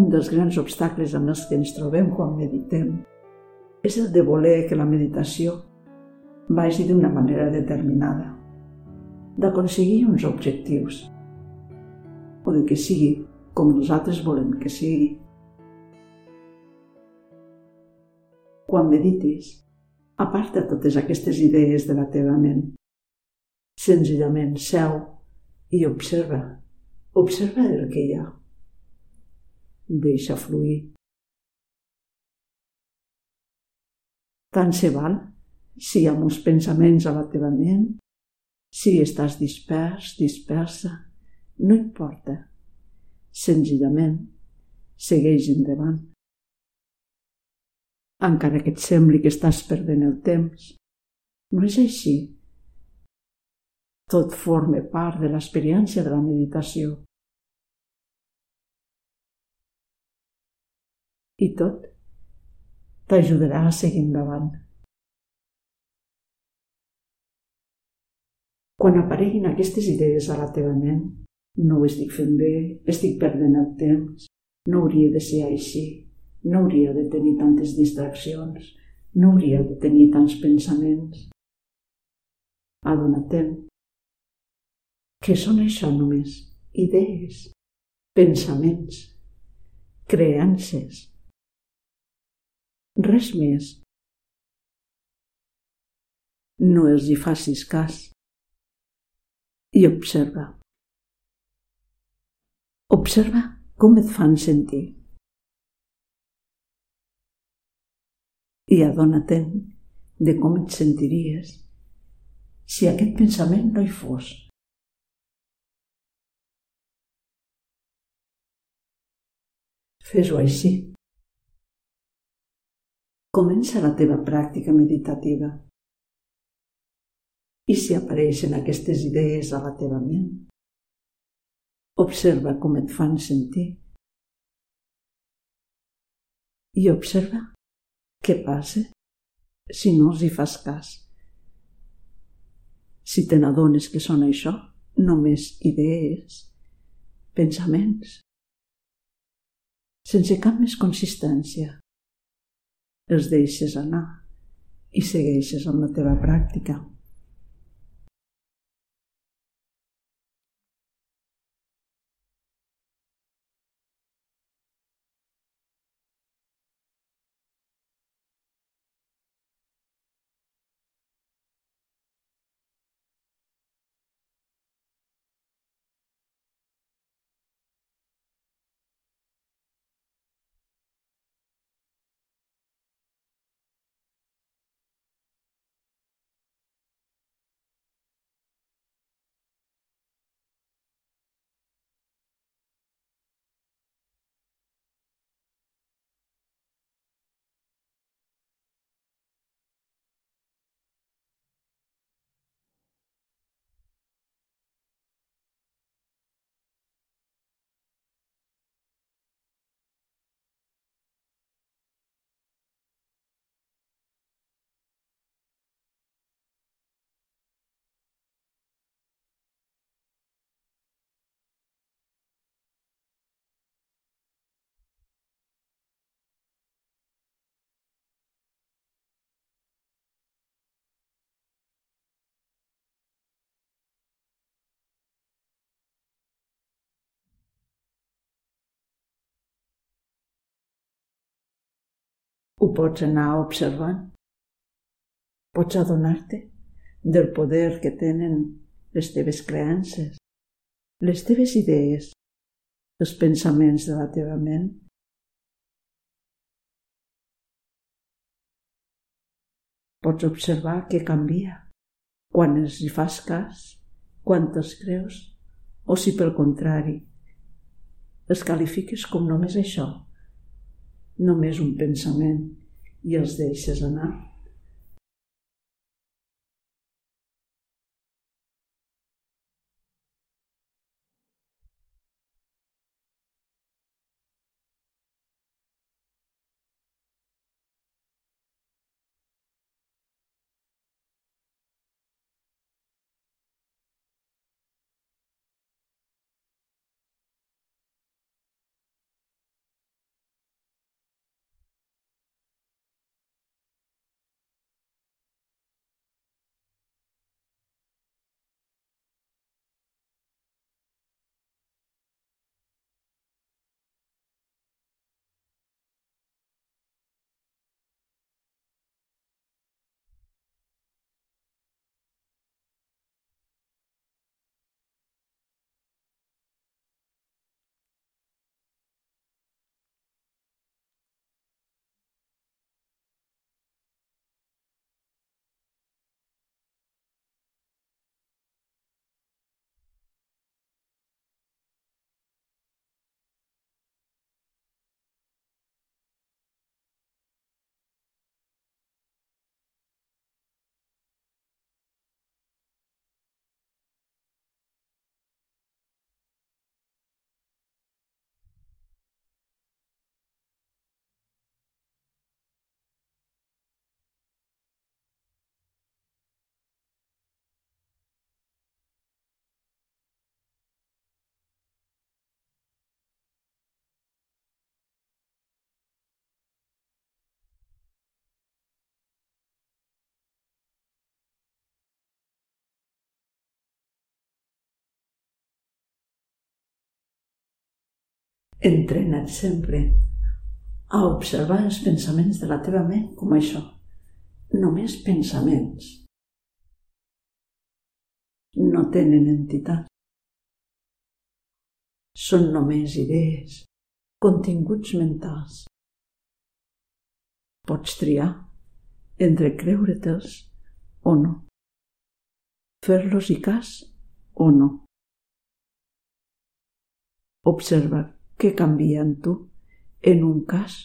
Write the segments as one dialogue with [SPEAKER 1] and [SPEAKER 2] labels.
[SPEAKER 1] un dels grans obstacles amb els que ens trobem quan meditem és el de voler que la meditació vagi d'una manera determinada, d'aconseguir uns objectius o de que sigui com nosaltres volem que sigui. Quan meditis, aparta totes aquestes idees de la teva ment. Senzillament seu i observa. Observa el que hi ha. Deixa fluir. Tant se val si hi ha uns pensaments a la teva ment, si estàs dispers, dispersa, no importa. Senzillament, segueix endavant. Encara que et sembli que estàs perdent el temps, no és així. Tot forma part de l'experiència de la meditació. I tot t'ajudarà a seguir endavant. Quan apareguin aquestes idees a la teva ment, no ho estic fent bé, estic perdent el temps, no hauria de ser així, no hauria de tenir tantes distraccions, no hauria de tenir tants pensaments. Adona-te'n que són això només, idees, pensaments, creences. Res més. No els hi facis cas i observa. Observa com et fan sentir. I adona-te'n de com et sentiries si aquest pensament no hi fos. Fes-ho així. Comença la teva pràctica meditativa. I si apareixen aquestes idees a la teva ment, observa com et fan sentir. I observa què passa si no els hi fas cas. Si te n'adones que són això, només idees, pensaments, sense cap més consistència. Els deixes anar i segueixes amb la teva pràctica. Ho pots anar observant. Pots adonar-te del poder que tenen les teves creences, les teves idees, els pensaments de la teva ment. Pots observar què canvia quan els hi fas cas, quan te'ls creus, o si pel contrari els qualifiques com només això, només un pensament i els deixes anar. Entrena't sempre a observar els pensaments de la teva ment com això. Només pensaments. No tenen entitat. Són només idees, continguts mentals. Pots triar entre creure-te'ls o no. Fer-los i cas o no. Observa què canvia en tu en un cas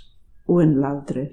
[SPEAKER 1] o en l'altre.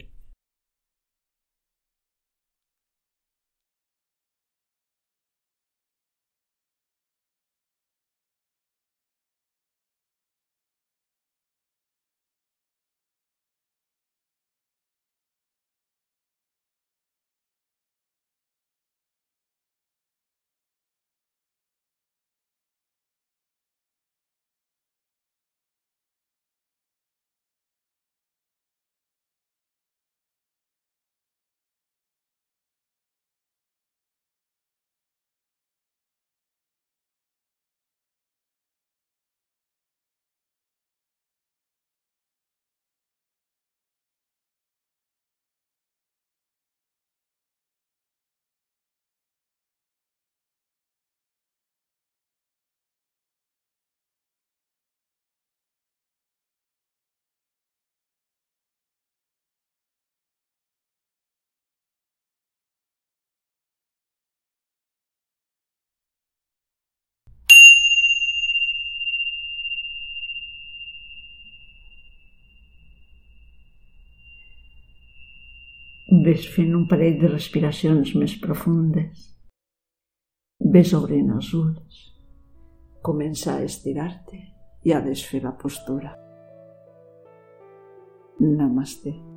[SPEAKER 1] Ves fent un parell de respiracions més profundes. Ves obrint els ulls. Comença a estirar-te i a desfer la postura. Namaste.